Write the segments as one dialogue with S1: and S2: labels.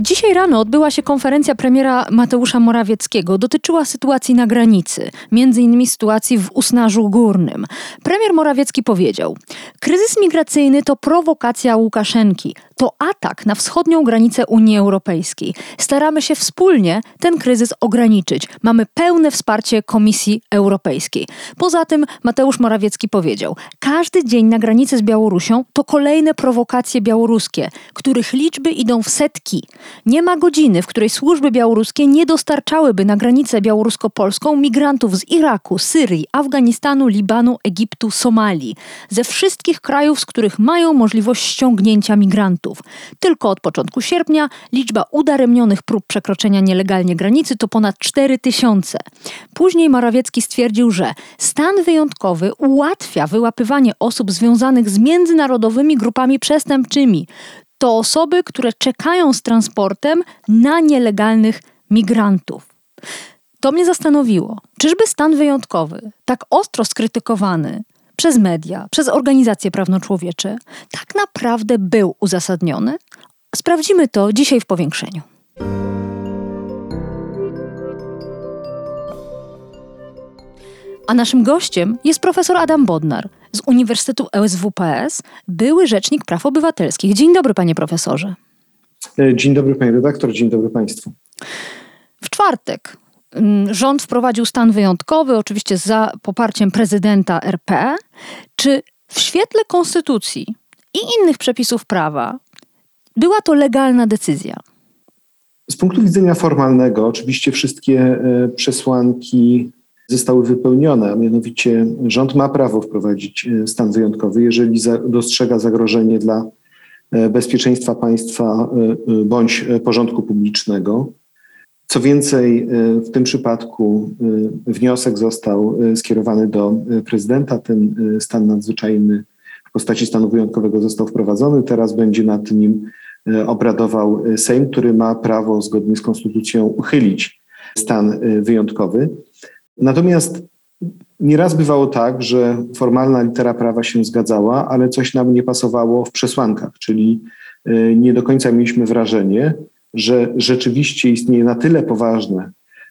S1: Dzisiaj rano odbyła się konferencja premiera Mateusza Morawieckiego. Dotyczyła sytuacji na granicy, między innymi sytuacji w Usnarzu Górnym. Premier Morawiecki powiedział: Kryzys migracyjny to prowokacja Łukaszenki, to atak na wschodnią granicę Unii Europejskiej. Staramy się wspólnie ten kryzys ograniczyć. Mamy pełne wsparcie Komisji Europejskiej. Poza tym Mateusz Morawiecki powiedział: Każdy dzień na granicy z Białorusią to kolejne prowokacje białoruskie, których liczby idą w setki. Nie ma godziny, w której służby białoruskie nie dostarczałyby na granicę białorusko-polską migrantów z Iraku, Syrii, Afganistanu, Libanu, Egiptu, Somalii. Ze wszystkich krajów, z których mają możliwość ściągnięcia migrantów. Tylko od początku sierpnia liczba udaremnionych prób przekroczenia nielegalnie granicy to ponad 4 tysiące. Później Morawiecki stwierdził, że stan wyjątkowy ułatwia wyłapywanie osób związanych z międzynarodowymi grupami przestępczymi to osoby, które czekają z transportem na nielegalnych migrantów. To mnie zastanowiło. Czyżby stan wyjątkowy, tak ostro skrytykowany przez media, przez organizacje prawnoczłowiecze, tak naprawdę był uzasadniony? Sprawdzimy to dzisiaj w powiększeniu. A naszym gościem jest profesor Adam Bodnar z Uniwersytetu SWPS, były rzecznik praw obywatelskich. Dzień dobry, panie profesorze.
S2: E, dzień dobry, panie redaktor, dzień dobry państwu.
S1: W czwartek rząd wprowadził stan wyjątkowy, oczywiście za poparciem prezydenta RP. Czy w świetle konstytucji i innych przepisów prawa była to legalna decyzja?
S2: Z punktu widzenia formalnego, oczywiście wszystkie e, przesłanki zostały wypełnione, a mianowicie rząd ma prawo wprowadzić e, stan wyjątkowy, jeżeli dostrzega zagrożenie dla e, bezpieczeństwa państwa bądź porządku publicznego. Co więcej, w tym przypadku wniosek został skierowany do prezydenta. Ten stan nadzwyczajny w postaci stanu wyjątkowego został wprowadzony. Teraz będzie nad nim obradował Sejm, który ma prawo zgodnie z konstytucją uchylić stan wyjątkowy. Natomiast nieraz bywało tak, że formalna litera prawa się zgadzała, ale coś nam nie pasowało w przesłankach, czyli y, nie do końca mieliśmy wrażenie, że rzeczywiście istnieje na tyle poważne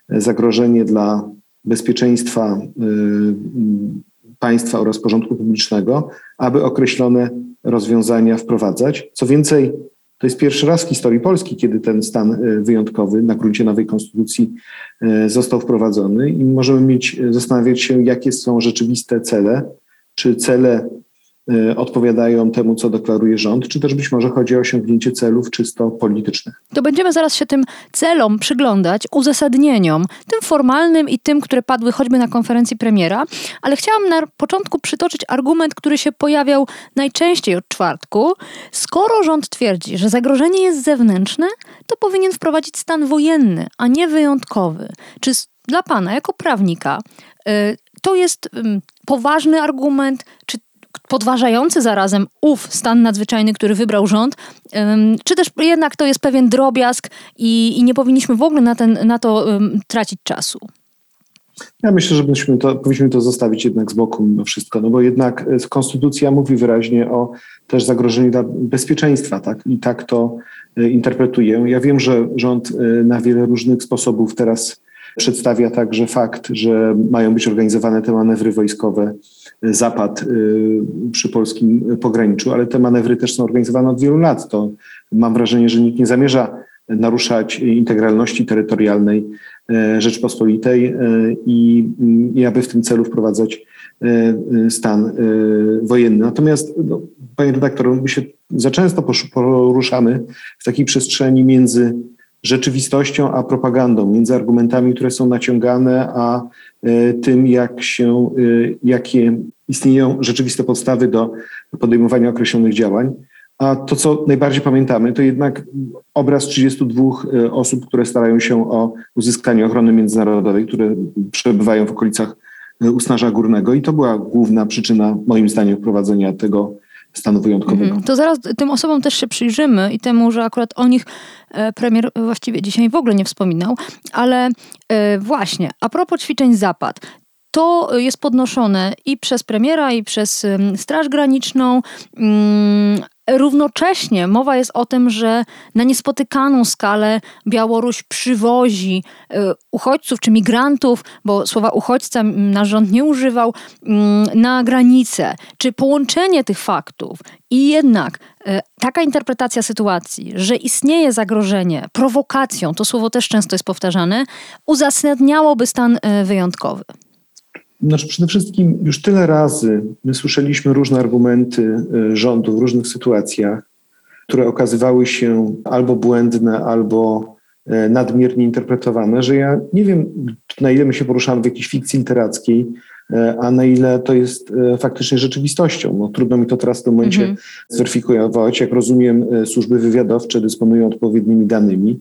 S2: zagrożenie dla bezpieczeństwa y, państwa oraz porządku publicznego, aby określone rozwiązania wprowadzać. Co więcej, to jest pierwszy raz w historii Polski, kiedy ten stan e, wyjątkowy na gruncie nowej konstytucji e, został wprowadzony i możemy mieć, e, zastanawiać się, jakie są rzeczywiste cele, czy cele odpowiadają temu, co deklaruje rząd, czy też być może chodzi o osiągnięcie celów czysto politycznych.
S1: To będziemy zaraz się tym celom przyglądać, uzasadnieniom, tym formalnym i tym, które padły choćby na konferencji premiera, ale chciałam na początku przytoczyć argument, który się pojawiał najczęściej od czwartku. Skoro rząd twierdzi, że zagrożenie jest zewnętrzne, to powinien wprowadzić stan wojenny, a nie wyjątkowy. Czy dla pana, jako prawnika, y, to jest poważny argument, czy podważający zarazem ów stan nadzwyczajny, który wybrał rząd, czy też jednak to jest pewien drobiazg i, i nie powinniśmy w ogóle na, ten, na to tracić czasu?
S2: Ja myślę, że byśmy to, powinniśmy to zostawić jednak z boku mimo wszystko, no bo jednak e, konstytucja mówi wyraźnie o też zagrożeniu dla bezpieczeństwa, tak? I tak to e, interpretuję. Ja wiem, że rząd e, na wiele różnych sposobów teraz przedstawia także fakt, że mają być organizowane te manewry wojskowe zapad y, przy polskim pograniczu, ale te manewry też są organizowane od wielu lat. To mam wrażenie, że nikt nie zamierza naruszać integralności terytorialnej e, Rzeczpospolitej e, i, i aby w tym celu wprowadzać stan wojenny. Natomiast, no, panie redaktor, my się za często poruszamy w takiej przestrzeni między rzeczywistością a propagandą, między argumentami, które są naciągane, a tym, jak się, e, jakie istnieją rzeczywiste podstawy do podejmowania określonych działań. A to, co najbardziej pamiętamy, to jednak obraz 32 e, osób, które starają się o uzyskanie ochrony międzynarodowej, które przebywają w okolicach e, Usnarza Górnego i to była główna przyczyna, moim zdaniem, wprowadzenia tego stanu wyjątkowego. Mhm.
S1: To zaraz tym osobom też się przyjrzymy i temu, że akurat o nich e, premier właściwie dzisiaj w ogóle nie wspominał, ale właśnie, a propos ćwiczeń Zapad, to jest podnoszone i przez premiera, i przez Straż Graniczną. Równocześnie mowa jest o tym, że na niespotykaną skalę Białoruś przywozi e, uchodźców czy migrantów, bo słowa uchodźca nasz rząd nie używał, mm, na granicę. Czy połączenie tych faktów i jednak e, taka interpretacja sytuacji, że istnieje zagrożenie prowokacją, to słowo też często jest powtarzane, uzasadniałoby stan e, wyjątkowy?
S2: Znaczy przede wszystkim już tyle razy my słyszeliśmy różne argumenty y, rządu w różnych sytuacjach, które okazywały się albo błędne, albo y, nadmiernie interpretowane, że ja nie wiem, na ile my się poruszamy w jakiejś fikcji literackiej, y, a na ile to jest faktycznie rzeczywistością. No, trudno mi to teraz w tym momencie mm -hmm. zweryfikować. Jak rozumiem, służby wywiadowcze dysponują odpowiednimi danymi.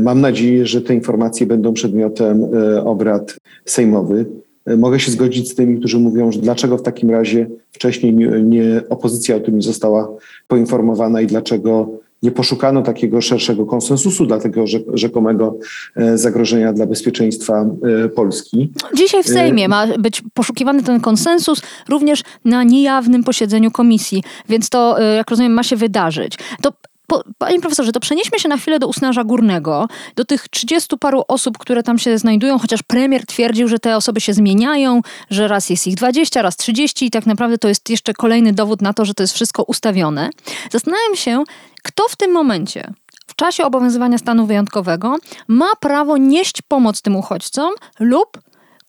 S2: Mam nadzieję, że te informacje będą przedmiotem obrad sejmowych. E, mogę się zgodzić z tymi, którzy mówią, że dlaczego w takim razie wcześniej nie, nie opozycja o tym nie została poinformowana i dlaczego nie poszukano takiego szerszego konsensusu dla tego rzekomego e, zagrożenia dla bezpieczeństwa e, Polski.
S1: Dzisiaj w Sejmie ma być poszukiwany ten konsensus również na niejawnym posiedzeniu komisji, więc to, jak rozumiem, ma się wydarzyć. To po, panie profesorze, to przenieśmy się na chwilę do Usnarza Górnego, do tych 30 paru osób, które tam się znajdują, chociaż premier twierdził, że te osoby się zmieniają, że raz jest ich 20, raz 30 i tak naprawdę to jest jeszcze kolejny dowód na to, że to jest wszystko ustawione. Zastanawiam się, kto w tym momencie w czasie obowiązywania stanu wyjątkowego ma prawo nieść pomoc tym uchodźcom lub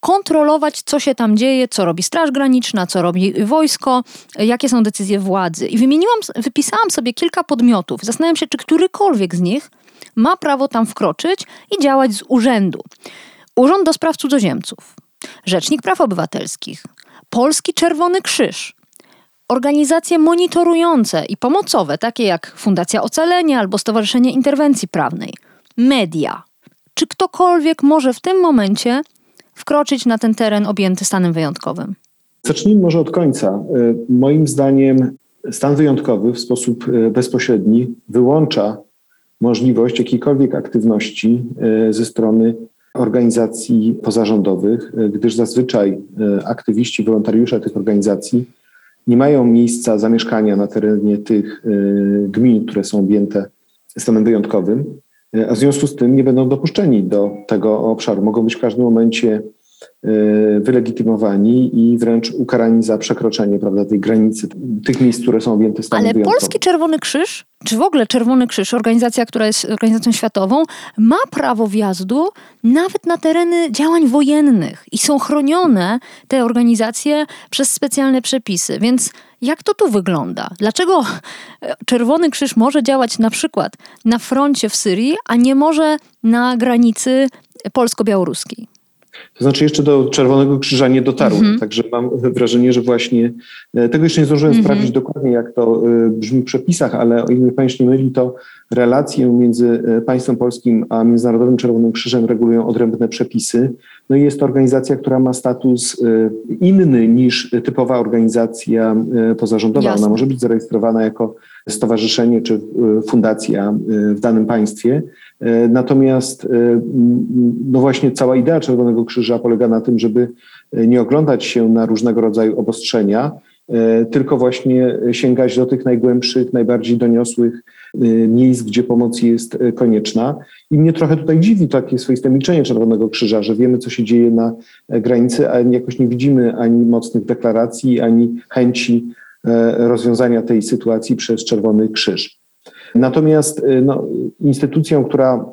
S1: kontrolować, co się tam dzieje, co robi Straż Graniczna, co robi wojsko, jakie są decyzje władzy. I wymieniłam, wypisałam sobie kilka podmiotów. Zastanawiam się, czy którykolwiek z nich ma prawo tam wkroczyć i działać z urzędu. Urząd do Spraw Cudzoziemców, Rzecznik Praw Obywatelskich, Polski Czerwony Krzyż, organizacje monitorujące i pomocowe, takie jak Fundacja Ocalenia albo Stowarzyszenie Interwencji Prawnej, media. Czy ktokolwiek może w tym momencie wkroczyć na ten teren objęty stanem wyjątkowym?
S2: Zacznijmy może od końca. E, moim zdaniem stan wyjątkowy w sposób e, bezpośredni wyłącza możliwość jakiejkolwiek aktywności e, ze strony organizacji pozarządowych, gdyż zazwyczaj aktywiści, wolontariusze tych organizacji nie mają miejsca zamieszkania na terenie tych gmin, które są objęte stanem wyjątkowym, a w związku z tym nie będą dopuszczeni do tego obszaru. Mogą być w każdym momencie e, wylegitymowani i wręcz ukarani za przekroczenie prawda, tej granicy, tych miejsc, które są objęte stanem
S1: Ale
S2: wyjątkowym.
S1: Polski Czerwony Krzyż, czy w ogóle Czerwony Krzyż, organizacja, która jest organizacją światową, ma prawo wjazdu nawet na tereny działań wojennych i są chronione te organizacje przez specjalne przepisy, więc jak to tu wygląda? Dlaczego Czerwony Krzyż może działać na przykład na froncie w Syrii, a nie może na granicy polsko-białoruskiej?
S2: To znaczy jeszcze do Czerwonego Krzyża nie dotarłem, mm -hmm. także mam wrażenie, że właśnie e, tego jeszcze nie zdążyłem mm -hmm. sprawdzić dokładnie, jak to e, brzmi w przepisach, ale o ile mnie Państwo nie myli, to relacje między e, państwem polskim a Międzynarodowym Czerwonym Krzyżem regulują odrębne przepisy. No i jest to organizacja, która ma status inny niż typowa organizacja pozarządowa. Jasne. Ona może być zarejestrowana jako stowarzyszenie czy fundacja w danym państwie, natomiast no właśnie cała idea Czerwonego Krzyża polega na tym, żeby nie oglądać się na różnego rodzaju obostrzenia, tylko właśnie sięgać do tych najgłębszych, najbardziej doniosłych miejsc, gdzie pomoc jest konieczna. I mnie trochę tutaj dziwi takie swoiste milczenie Czerwonego Krzyża, że wiemy, co się dzieje na granicy, a jakoś nie widzimy ani mocnych deklaracji, ani chęci rozwiązania tej sytuacji przez Czerwony Krzyż. Natomiast no, instytucją, która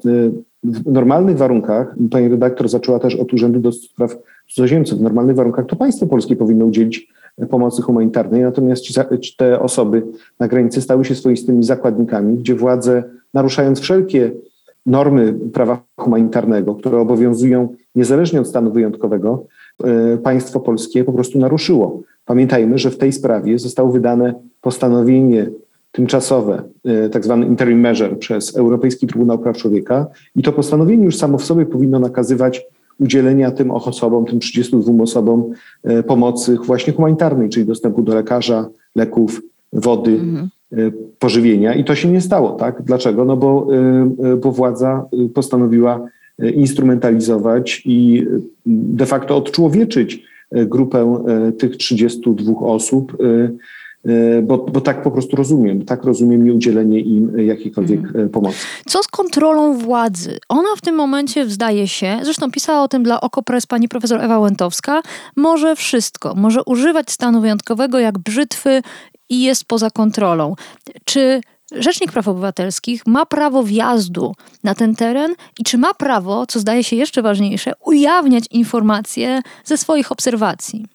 S2: w normalnych warunkach, pani redaktor zaczęła też od Urzędu do Spraw Cudzoziemców, w normalnych warunkach to państwo polskie powinno udzielić pomocy humanitarnej, natomiast ci, te osoby na granicy stały się swoistymi zakładnikami, gdzie władze, naruszając wszelkie normy prawa humanitarnego, które obowiązują niezależnie od stanu wyjątkowego, y, państwo polskie po prostu naruszyło. Pamiętajmy, że w tej sprawie zostało wydane postanowienie tymczasowe, tak zwany interim measure przez Europejski Trybunał Praw Człowieka i to postanowienie już samo w sobie powinno nakazywać udzielenia tym osobom, tym 32 osobom pomocy właśnie humanitarnej, czyli dostępu do lekarza, leków, wody, mhm. pożywienia i to się nie stało, tak? Dlaczego? No bo, bo władza postanowiła instrumentalizować i de facto odczłowieczyć grupę tych 32 osób, bo, bo tak po prostu rozumiem, tak rozumiem nieudzielenie im jakiejkolwiek mhm. pomocy.
S1: Co z kontrolą władzy? Ona w tym momencie zdaje się, zresztą pisała o tym dla Okopres pani profesor Ewa Łętowska, może wszystko, może używać stanu wyjątkowego jak brzytwy i jest poza kontrolą. Czy Rzecznik Praw Obywatelskich ma prawo wjazdu na ten teren i czy ma prawo, co zdaje się jeszcze ważniejsze, ujawniać informacje ze swoich obserwacji?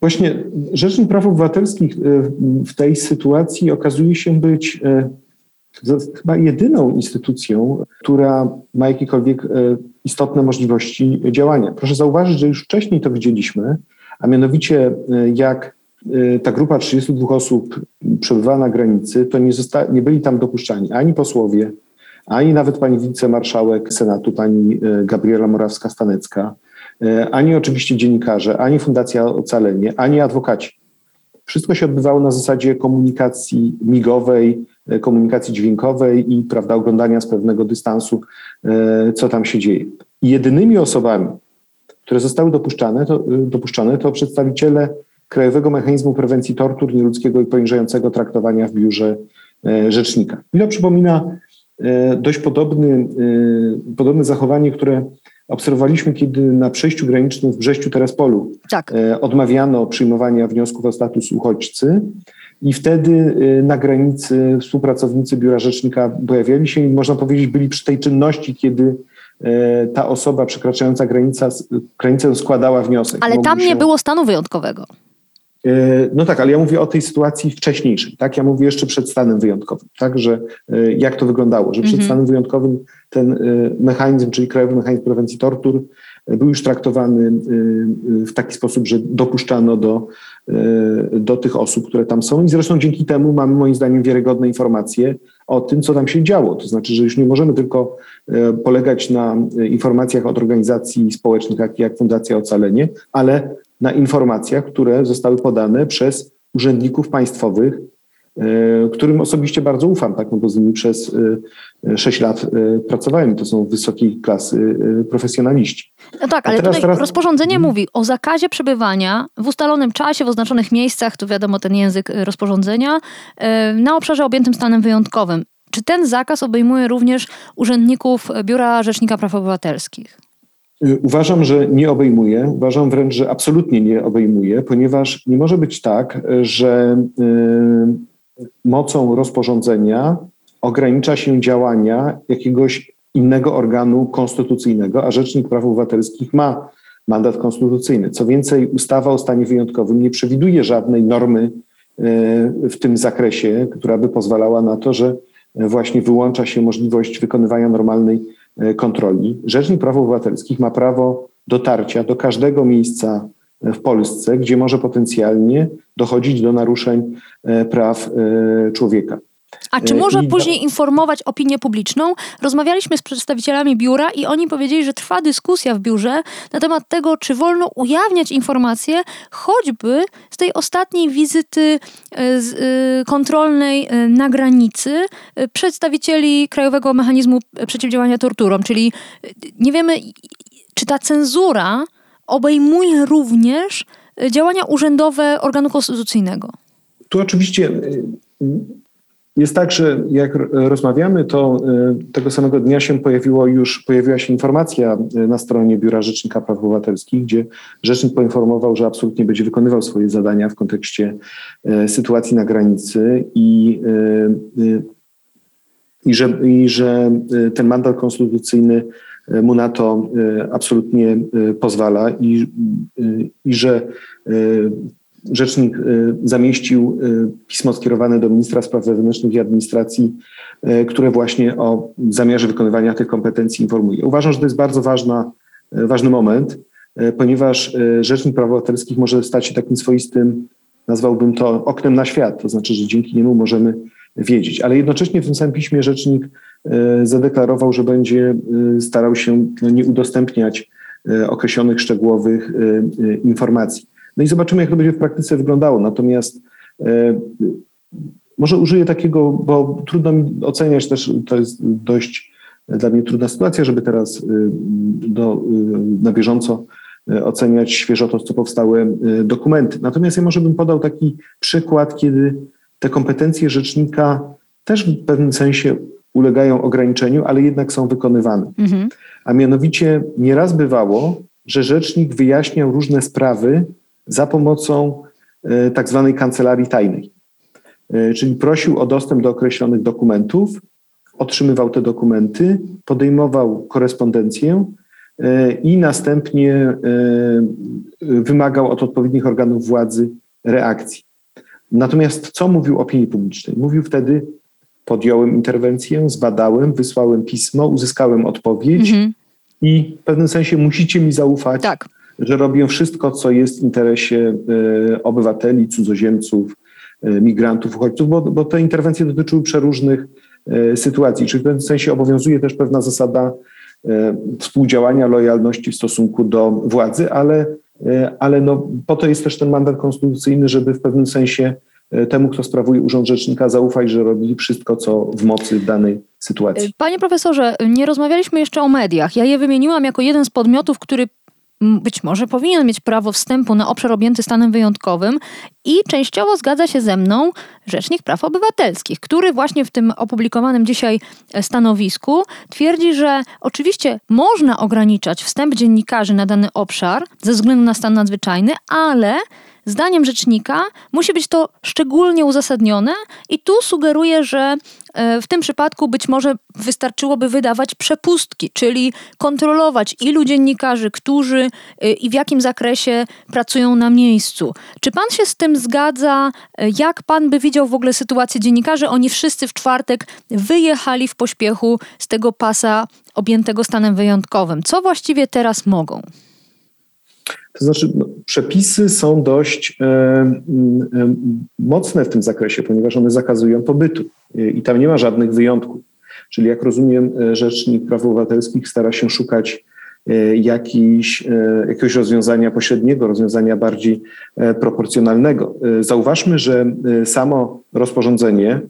S2: Właśnie Rzecznik Praw Obywatelskich e, w tej sytuacji okazuje się być e, chyba jedyną instytucją, która ma jakiekolwiek e, istotne możliwości działania. Proszę zauważyć, że już wcześniej to widzieliśmy, a mianowicie jak ta grupa 32 osób przebywała na granicy, to nie, zosta- nie byli tam dopuszczani ani posłowie, ani nawet pani wicemarszałek Senatu, pani Gabriela Morawska-Stanecka, ani oczywiście dziennikarze, ani Fundacja Ocalenie, ani adwokaci. Wszystko się odbywało na zasadzie komunikacji migowej, komunikacji dźwiękowej i prawda, oglądania z pewnego dystansu, co tam się dzieje. Jedynymi osobami, które zostały dopuszczane, to, dopuszczone, to przedstawiciele Krajowego Mechanizmu Prewencji Tortur, Nieludzkiego i Poniżającego Traktowania w Biurze e, Rzecznika. I to przypomina e, dość podobny, e, podobne zachowanie, które obserwowaliśmy, kiedy na przejściu granicznym w Brześciu Terespolu tak. odmawiano przyjmowania wniosków o status uchodźcy. I wtedy na granicy współpracownicy Biura Rzecznika pojawiali się i można powiedzieć byli przy tej czynności, kiedy ta osoba przekraczająca granicę, granicę składała wniosek.
S1: Ale tam nie się... było stanu wyjątkowego.
S2: E, no tak, ale ja mówię o tej sytuacji wcześniejszej, tak? Ja mówię jeszcze przed stanem wyjątkowym, tak? Że e, jak to wyglądało, że przed mhm. stanem wyjątkowym ten e, mechanizm, czyli Krajowy Mechanizm Prewencji Tortur, był już traktowany w taki sposób, że dopuszczano do, do tych osób, które tam są. I zresztą dzięki temu mamy moim zdaniem wiarygodne informacje o tym, co tam się działo. To znaczy, że już nie możemy tylko polegać na informacjach od organizacji społecznych, takich jak Fundacja Ocalenie, ale na informacjach, które zostały podane przez urzędników państwowych, e, którym osobiście bardzo ufam, tak, no bo z nimi przez e, sześć lat e, pracowałem. To są wysokiej klasy profesjonaliści.
S1: No tak, ale teraz, tutaj teraz... rozporządzenie hmm. mówi o zakazie przebywania w ustalonym czasie, w oznaczonych miejscach, tu wiadomo ten język rozporządzenia, na obszarze objętym stanem wyjątkowym. Czy ten zakaz obejmuje również urzędników Biura Rzecznika Praw Obywatelskich?
S2: Y, uważam, że nie obejmuje, uważam wręcz, że absolutnie nie obejmuje, ponieważ nie może być tak, że y, mocą rozporządzenia ogranicza się działania jakiegoś innego organu konstytucyjnego, a Rzecznik Praw Obywatelskich ma mandat konstytucyjny. Co więcej, ustawa o stanie wyjątkowym nie przewiduje żadnej normy y, w tym zakresie, która by pozwalała na to, że właśnie wyłącza się możliwość wykonywania normalnej kontroli. Rzecznik Praw Obywatelskich ma prawo dotarcia do każdego miejsca w Polsce, gdzie może potencjalnie dochodzić do naruszeń e, praw e, człowieka.
S1: A czy może I później informować opinię publiczną? Rozmawialiśmy z przedstawicielami biura i oni powiedzieli, że trwa dyskusja w biurze na temat tego, czy wolno ujawniać informacje, choćby z tej ostatniej wizyty e, e, kontrolnej na granicy przedstawicieli Krajowego Mechanizmu Przeciwdziałania Torturom. Czyli nie wiemy, czy ta cenzura obejmuje również działania urzędowe organu konstytucyjnego.
S2: Tu oczywiście jest tak, że jak rozmawiamy, to y, tego samego dnia się pojawiło już, pojawiła się informacja y, na stronie Biura Rzecznika Praw Obywatelskich, gdzie rzecznik poinformował, że absolutnie będzie wykonywał swoje zadania w kontekście y, sytuacji na granicy i, i, że, i że ten mandat konstytucyjny mu na to absolutnie pozwala i, i że rzecznik y, zamieścił y, pismo skierowane do ministra spraw wewnętrznych i administracji, y, które właśnie o zamiarze wykonywania tych kompetencji informuje. Uważam, że to jest bardzo ważna, ważny moment, ponieważ Rzecznik Praw Obywatelskich może stać się takim swoistym nazwałbym to oknem na świat, to znaczy, że dzięki niemu możemy wiedzieć. Ale jednocześnie w tym samym piśmie rzecznik zadeklarował, że będzie starał się no, nie udostępniać określonych szczegółowych informacji. No i zobaczymy, jak to będzie w praktyce wyglądało. Natomiast może użyję takiego, bo trudno mi oceniać też, to jest dość dla mnie trudna sytuacja, żeby teraz y, do, y, na bieżąco y, oceniać świeżo to, co powstałe dokumenty. Natomiast ja może bym podał taki przykład, kiedy te kompetencje rzecznika też w pewnym sensie ulegają ograniczeniu, ale jednak są wykonywane. Mhm. A mianowicie nieraz bywało, że rzecznik wyjaśniał różne sprawy za pomocą tak zwanej kancelarii tajnej. Czyli prosił o dostęp do określonych dokumentów, otrzymywał te dokumenty, podejmował korespondencję e, i następnie e, wymagał od odpowiednich organów władzy reakcji. Natomiast co mówił opinii publicznej? Mówił wtedy: podjąłem interwencję, zbadałem, wysłałem pismo, uzyskałem odpowiedź mhm. i w pewnym sensie musicie mi zaufać, tak. Że robię wszystko, co jest w interesie e, obywateli, cudzoziemców, migrantów, uchodźców, bo, bo te interwencje dotyczyły przeróżnych E, sytuacji. Czyli w pewnym sensie obowiązuje też pewna zasada e, współdziałania, lojalności w stosunku do władzy, ale, e, ale no, po to jest też ten mandat konstytucyjny, żeby w pewnym sensie temu, kto sprawuje urząd rzecznika, zaufać, że robi wszystko, co w mocy danej sytuacji.
S1: Panie profesorze, nie rozmawialiśmy jeszcze o mediach. Ja je wymieniłam jako jeden z podmiotów, który być może powinien mieć prawo wstępu na obszar objęty stanem wyjątkowym i częściowo zgadza się ze mną Rzecznik Praw Obywatelskich, który właśnie w tym opublikowanym dzisiaj stanowisku twierdzi, że oczywiście można ograniczać wstęp dziennikarzy na dany obszar ze względu na stan nadzwyczajny, ale Zdaniem rzecznika musi być to szczególnie uzasadnione i tu sugeruje, że e, w tym przypadku być może wystarczyłoby wydawać przepustki, czyli kontrolować ilu dziennikarzy, którzy e, i w jakim zakresie pracują na miejscu. Czy pan się z tym zgadza? E, jak pan by widział w ogóle sytuację dziennikarzy? Oni wszyscy w czwartek wyjechali w pośpiechu z tego pasa objętego stanem wyjątkowym. Co właściwie teraz mogą?
S2: To znaczy, no, przepisy są dość e, e, mocne w tym zakresie, ponieważ one zakazują pobytu e, i tam nie ma żadnych wyjątków. Czyli, jak rozumiem, Rzecznik Praw Obywatelskich stara się szukać jakiś, jakiegoś rozwiązania pośredniego, rozwiązania bardziej proporcjonalnego. Zauważmy, że samo rozporządzenie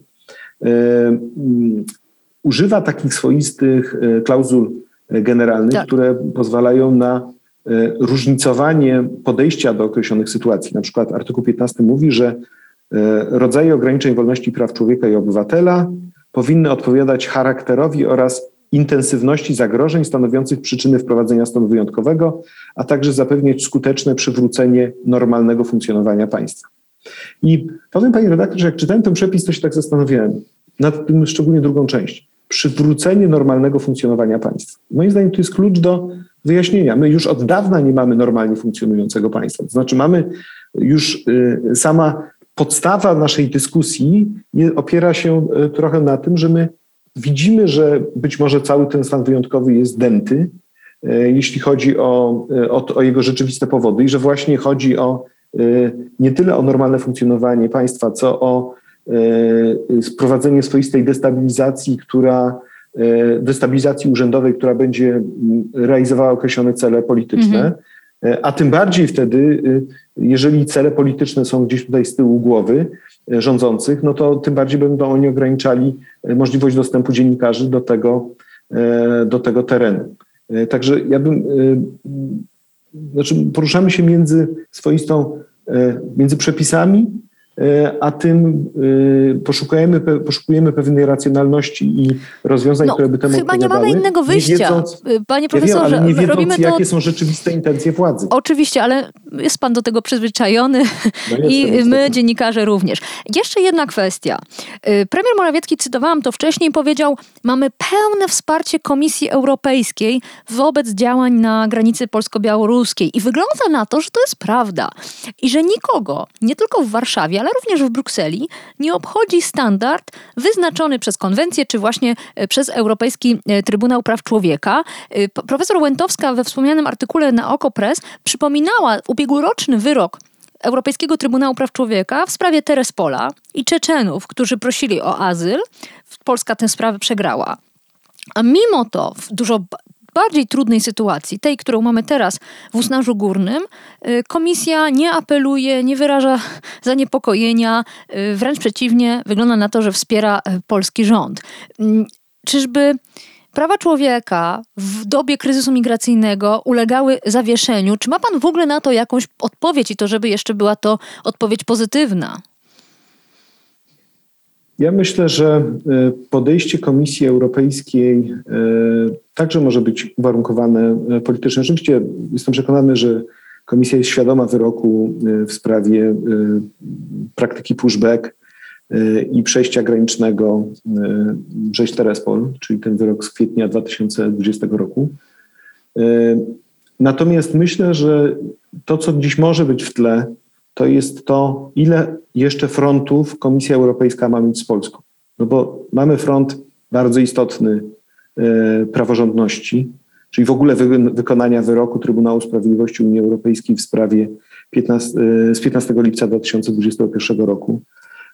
S2: używa takich swoistych klauzul generalnych, tak. które pozwalają na różnicowanie podejścia do określonych sytuacji. Na przykład artykuł 15 mówi, że e, rodzaje ograniczeń wolności praw człowieka i obywatela powinny odpowiadać charakterowi oraz intensywności zagrożeń stanowiących przyczyny wprowadzenia stanu wyjątkowego, a także zapewniać skuteczne przywrócenie normalnego funkcjonowania państwa. I powiem Panie redaktorze, jak czytałem ten przepis, to się tak zastanawiałem nad tym szczególnie drugą część. Przywrócenie normalnego funkcjonowania państwa. Moim zdaniem to jest klucz do wyjaśnienia. My już od dawna nie mamy normalnie funkcjonującego państwa. To znaczy mamy już y, sama podstawa naszej dyskusji opiera się y, trochę na tym, że my widzimy, że być może cały ten stan wyjątkowy jest dęty, y, jeśli chodzi o, o, o jego rzeczywiste powody i że właśnie chodzi o nie tyle o normalne funkcjonowanie państwa, co o sprowadzenie swoistej destabilizacji, która destabilizacji urzędowej, która będzie realizowała określone cele polityczne. Mhm. E, a tym bardziej wtedy, e, jeżeli cele polityczne są gdzieś tutaj z tyłu głowy rządzących, no to tym bardziej będą oni ograniczali możliwość dostępu dziennikarzy do tego, do tego terenu. Także ja bym, znaczy poruszamy się między swoistą, między przepisami E, a tym e, poszukujemy, poszukujemy pewnej racjonalności i rozwiązań, no, które by temu
S1: Chyba nie mamy innego wyjścia, wiedząc, y, panie profesorze.
S2: Ja wiem, nie wiedząc, robimy jakie to... są rzeczywiste intencje władzy.
S1: Oczywiście, ale jest pan do tego przyzwyczajony no i my, dziennikarze również. Jeszcze jedna kwestia. Y, premier Morawiecki, cytowałam to wcześniej, powiedział, mamy pełne wsparcie Komisji Europejskiej wobec działań na granicy polsko-białoruskiej i wygląda na to, że to jest prawda i że nikogo, nie tylko w Warszawie, ale również w Brukseli nie obchodzi standard wyznaczony przez konwencję, czy właśnie e, przez Europejski e, Trybunał Praw Człowieka. E, profesor Łętowska we wspomnianym artykule na OKO.press przypominała ubiegłoroczny wyrok Europejskiego Trybunału Praw Człowieka w sprawie Terespola i Czeczenów, którzy prosili o azyl. Polska tę sprawę przegrała. A mimo to dużo bardziej trudnej sytuacji, tej, którą mamy teraz w Usnarzu Górnym, y, komisja nie apeluje, nie wyraża zaniepokojenia, y, wręcz przeciwnie, wygląda na to, że wspiera y, polski rząd. Mm, czyżby prawa człowieka w dobie kryzysu migracyjnego ulegały zawieszeniu? Czy ma pan w ogóle na to jakąś odpowiedź i to, żeby jeszcze była to odpowiedź pozytywna?
S2: Ja myślę, że e, podejście Komisji Europejskiej e, także może być uwarunkowane e, politycznie. Oczywiście jestem przekonany, że Komisja jest świadoma wyroku w sprawie praktyki pushback i przejścia granicznego Brześć-Terespol, czyli ten wyrok z kwietnia 2020 roku. Natomiast myślę, że to, co dziś może być w tle, to jest to, ile jeszcze frontów Komisja Europejska ma mieć z Polską. No bo mamy front bardzo istotny e, praworządności, czyli w ogóle wy, wykonania wyroku Trybunału Sprawiedliwości Unii Europejskiej w sprawie 15, e, z 15 lipca 2021 roku.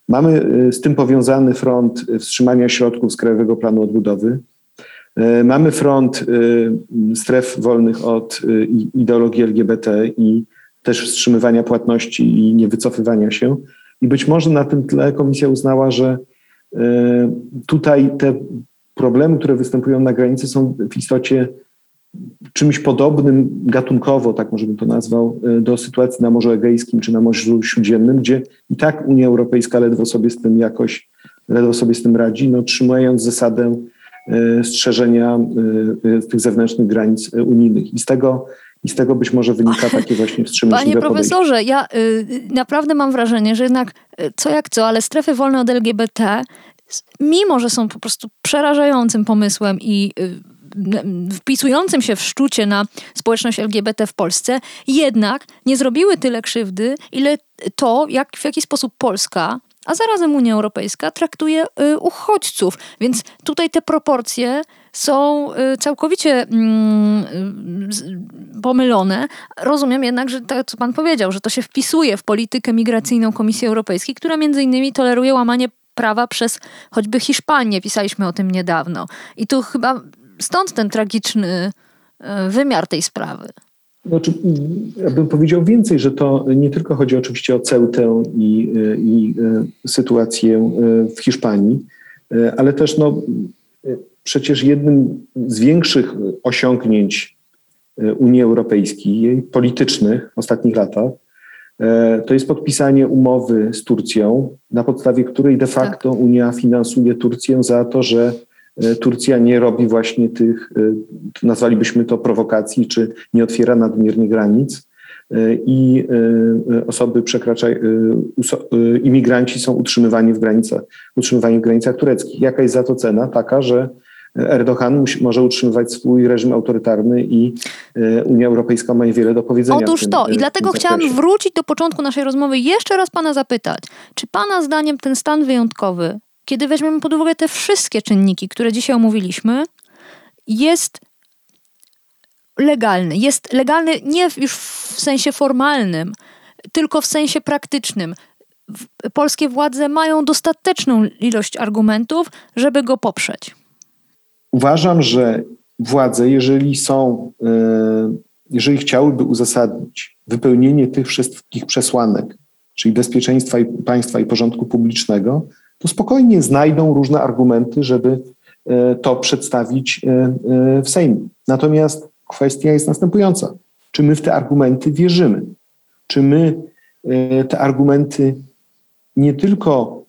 S2: Mamy e, z tym powiązany front wstrzymania środków z Krajowego Planu Odbudowy. Mamy front stref wolnych od ideologii LGBT i też wstrzymywania płatności i niewycofywania się. I być może na tym tle komisja uznała, że e, tutaj te problemy, które występują na granicy, są w istocie czymś podobnym gatunkowo, tak może bym to nazwał, e, do sytuacji na Morzu Egejskim czy na Morzu Śródziemnym, gdzie i tak Unia Europejska ledwo sobie z tym jakoś, ledwo sobie z tym radzi, no, trzymając zasadę e, strzeżenia tych zewnętrznych granic unijnych. I z tego i z tego być może wynika takie właśnie wstrzymanie.
S1: Panie profesorze, podejście. ja y, naprawdę mam wrażenie, że jednak y, co jak co, ale strefy wolne od LGBT, mimo że są po prostu przerażającym pomysłem i y, wpisującym się w szczucie na społeczność LGBT w Polsce, jednak nie zrobiły tyle krzywdy, ile to, jak, w jaki sposób Polska a zarazem Unia Europejska traktuje y, uchodźców. Więc tutaj te proporcje są y, całkowicie y, pomylone. Rozumiem jednak, że to, co pan powiedział, że to się wpisuje w politykę migracyjną Komisji Europejskiej, która między innymi toleruje łamanie prawa przez choćby Hiszpanię. Pisaliśmy o tym niedawno. I tu chyba stąd ten tragiczny wymiar tej sprawy.
S2: Znaczy, ja bym powiedział więcej, że to nie tylko chodzi oczywiście o Ceutę i, i e, sytuację e, w Hiszpanii, ale też no, przecież jednym z większych osiągnięć Unii Europejskiej, politycznych w ostatnich latach, to jest podpisanie umowy z Turcją, na podstawie której de facto tak. Unia finansuje Turcję za to, że Turcja nie robi właśnie tych, e, nazwalibyśmy to prowokacji, czy nie otwiera nadmiernie granic e, i osoby przekraczają, imigranci są utrzymywani w granicach, utrzymywani w granicach tureckich. Jaka jest za to cena? Taka, że Erdogan musi, może utrzymywać swój reżim autorytarny i Unia Europejska ma wiele do powiedzenia.
S1: Otóż tym, to i dlatego chciałam wrócić do początku naszej rozmowy i jeszcze raz pana zapytać, czy pana zdaniem ten stan wyjątkowy kiedy weźmiemy pod uwagę te wszystkie czynniki, które dzisiaj omówiliśmy, jest legalny. Jest legalny nie już w sensie formalnym, tylko w sensie praktycznym. Polskie władze mają dostateczną ilość argumentów, żeby go poprzeć.
S2: Uważam, że władze, jeżeli są, e, jeżeli chciałyby uzasadnić wypełnienie tych wszystkich przesłanek, czyli bezpieczeństwa państwa i porządku publicznego, to spokojnie znajdą różne argumenty, żeby e, to przedstawić e, e, w Sejmie. Natomiast kwestia jest następująca. Czy my w te argumenty wierzymy? Czy my te argumenty nie tylko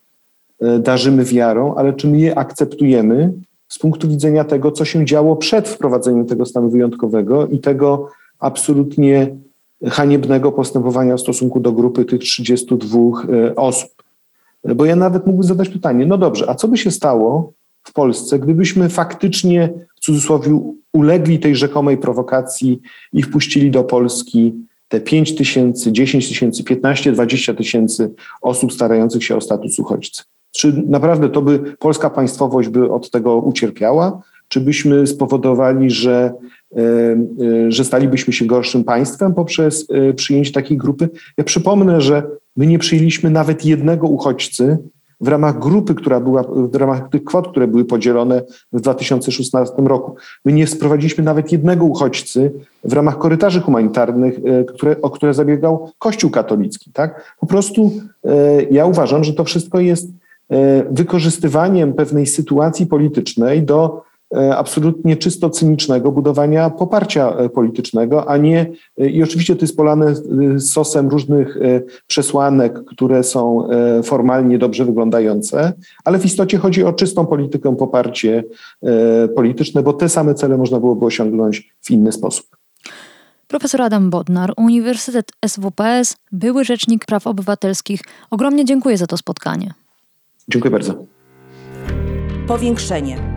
S2: darzymy wiarą, ale czy my je akceptujemy z punktu widzenia tego, co się działo przed wprowadzeniem tego stanu wyjątkowego i tego absolutnie haniebnego postępowania w stosunku do grupy tych 32 osób. Bo ja nawet mógłbym zadać pytanie, no dobrze, a co by się stało w Polsce, gdybyśmy faktycznie w cudzysłowie ulegli tej rzekomej prowokacji i wpuścili do Polski te 5 tysięcy, 10 tysięcy, 15, 20 tysięcy osób starających się o status uchodźcy? Czy naprawdę to by polska państwowość by od tego ucierpiała? czy byśmy spowodowali, że, że stalibyśmy się gorszym państwem poprzez przyjęcie takiej grupy. Ja przypomnę, że my nie przyjęliśmy nawet jednego uchodźcy w ramach grupy, która była, w ramach tych kwot, które były podzielone w 2016 roku. My nie sprowadziliśmy nawet jednego uchodźcy w ramach korytarzy humanitarnych, e, które, o które zabiegał Kościół katolicki. Tak? Po prostu e, ja uważam, że to wszystko jest e, wykorzystywaniem pewnej sytuacji politycznej do absolutnie czysto cynicznego budowania poparcia e, politycznego, a nie e, i oczywiście to jest polane sosem różnych przesłanek, które są formalnie dobrze wyglądające, ale w istocie chodzi o czystą politykę, poparcie polityczne, bo te same cele można byłoby osiągnąć w inny sposób.
S1: Profesor Adam Bodnar, Uniwersytet SWPS, były rzecznik praw obywatelskich. Ogromnie dziękuję za to spotkanie.
S2: Dziękuję bardzo.
S3: Powiększenie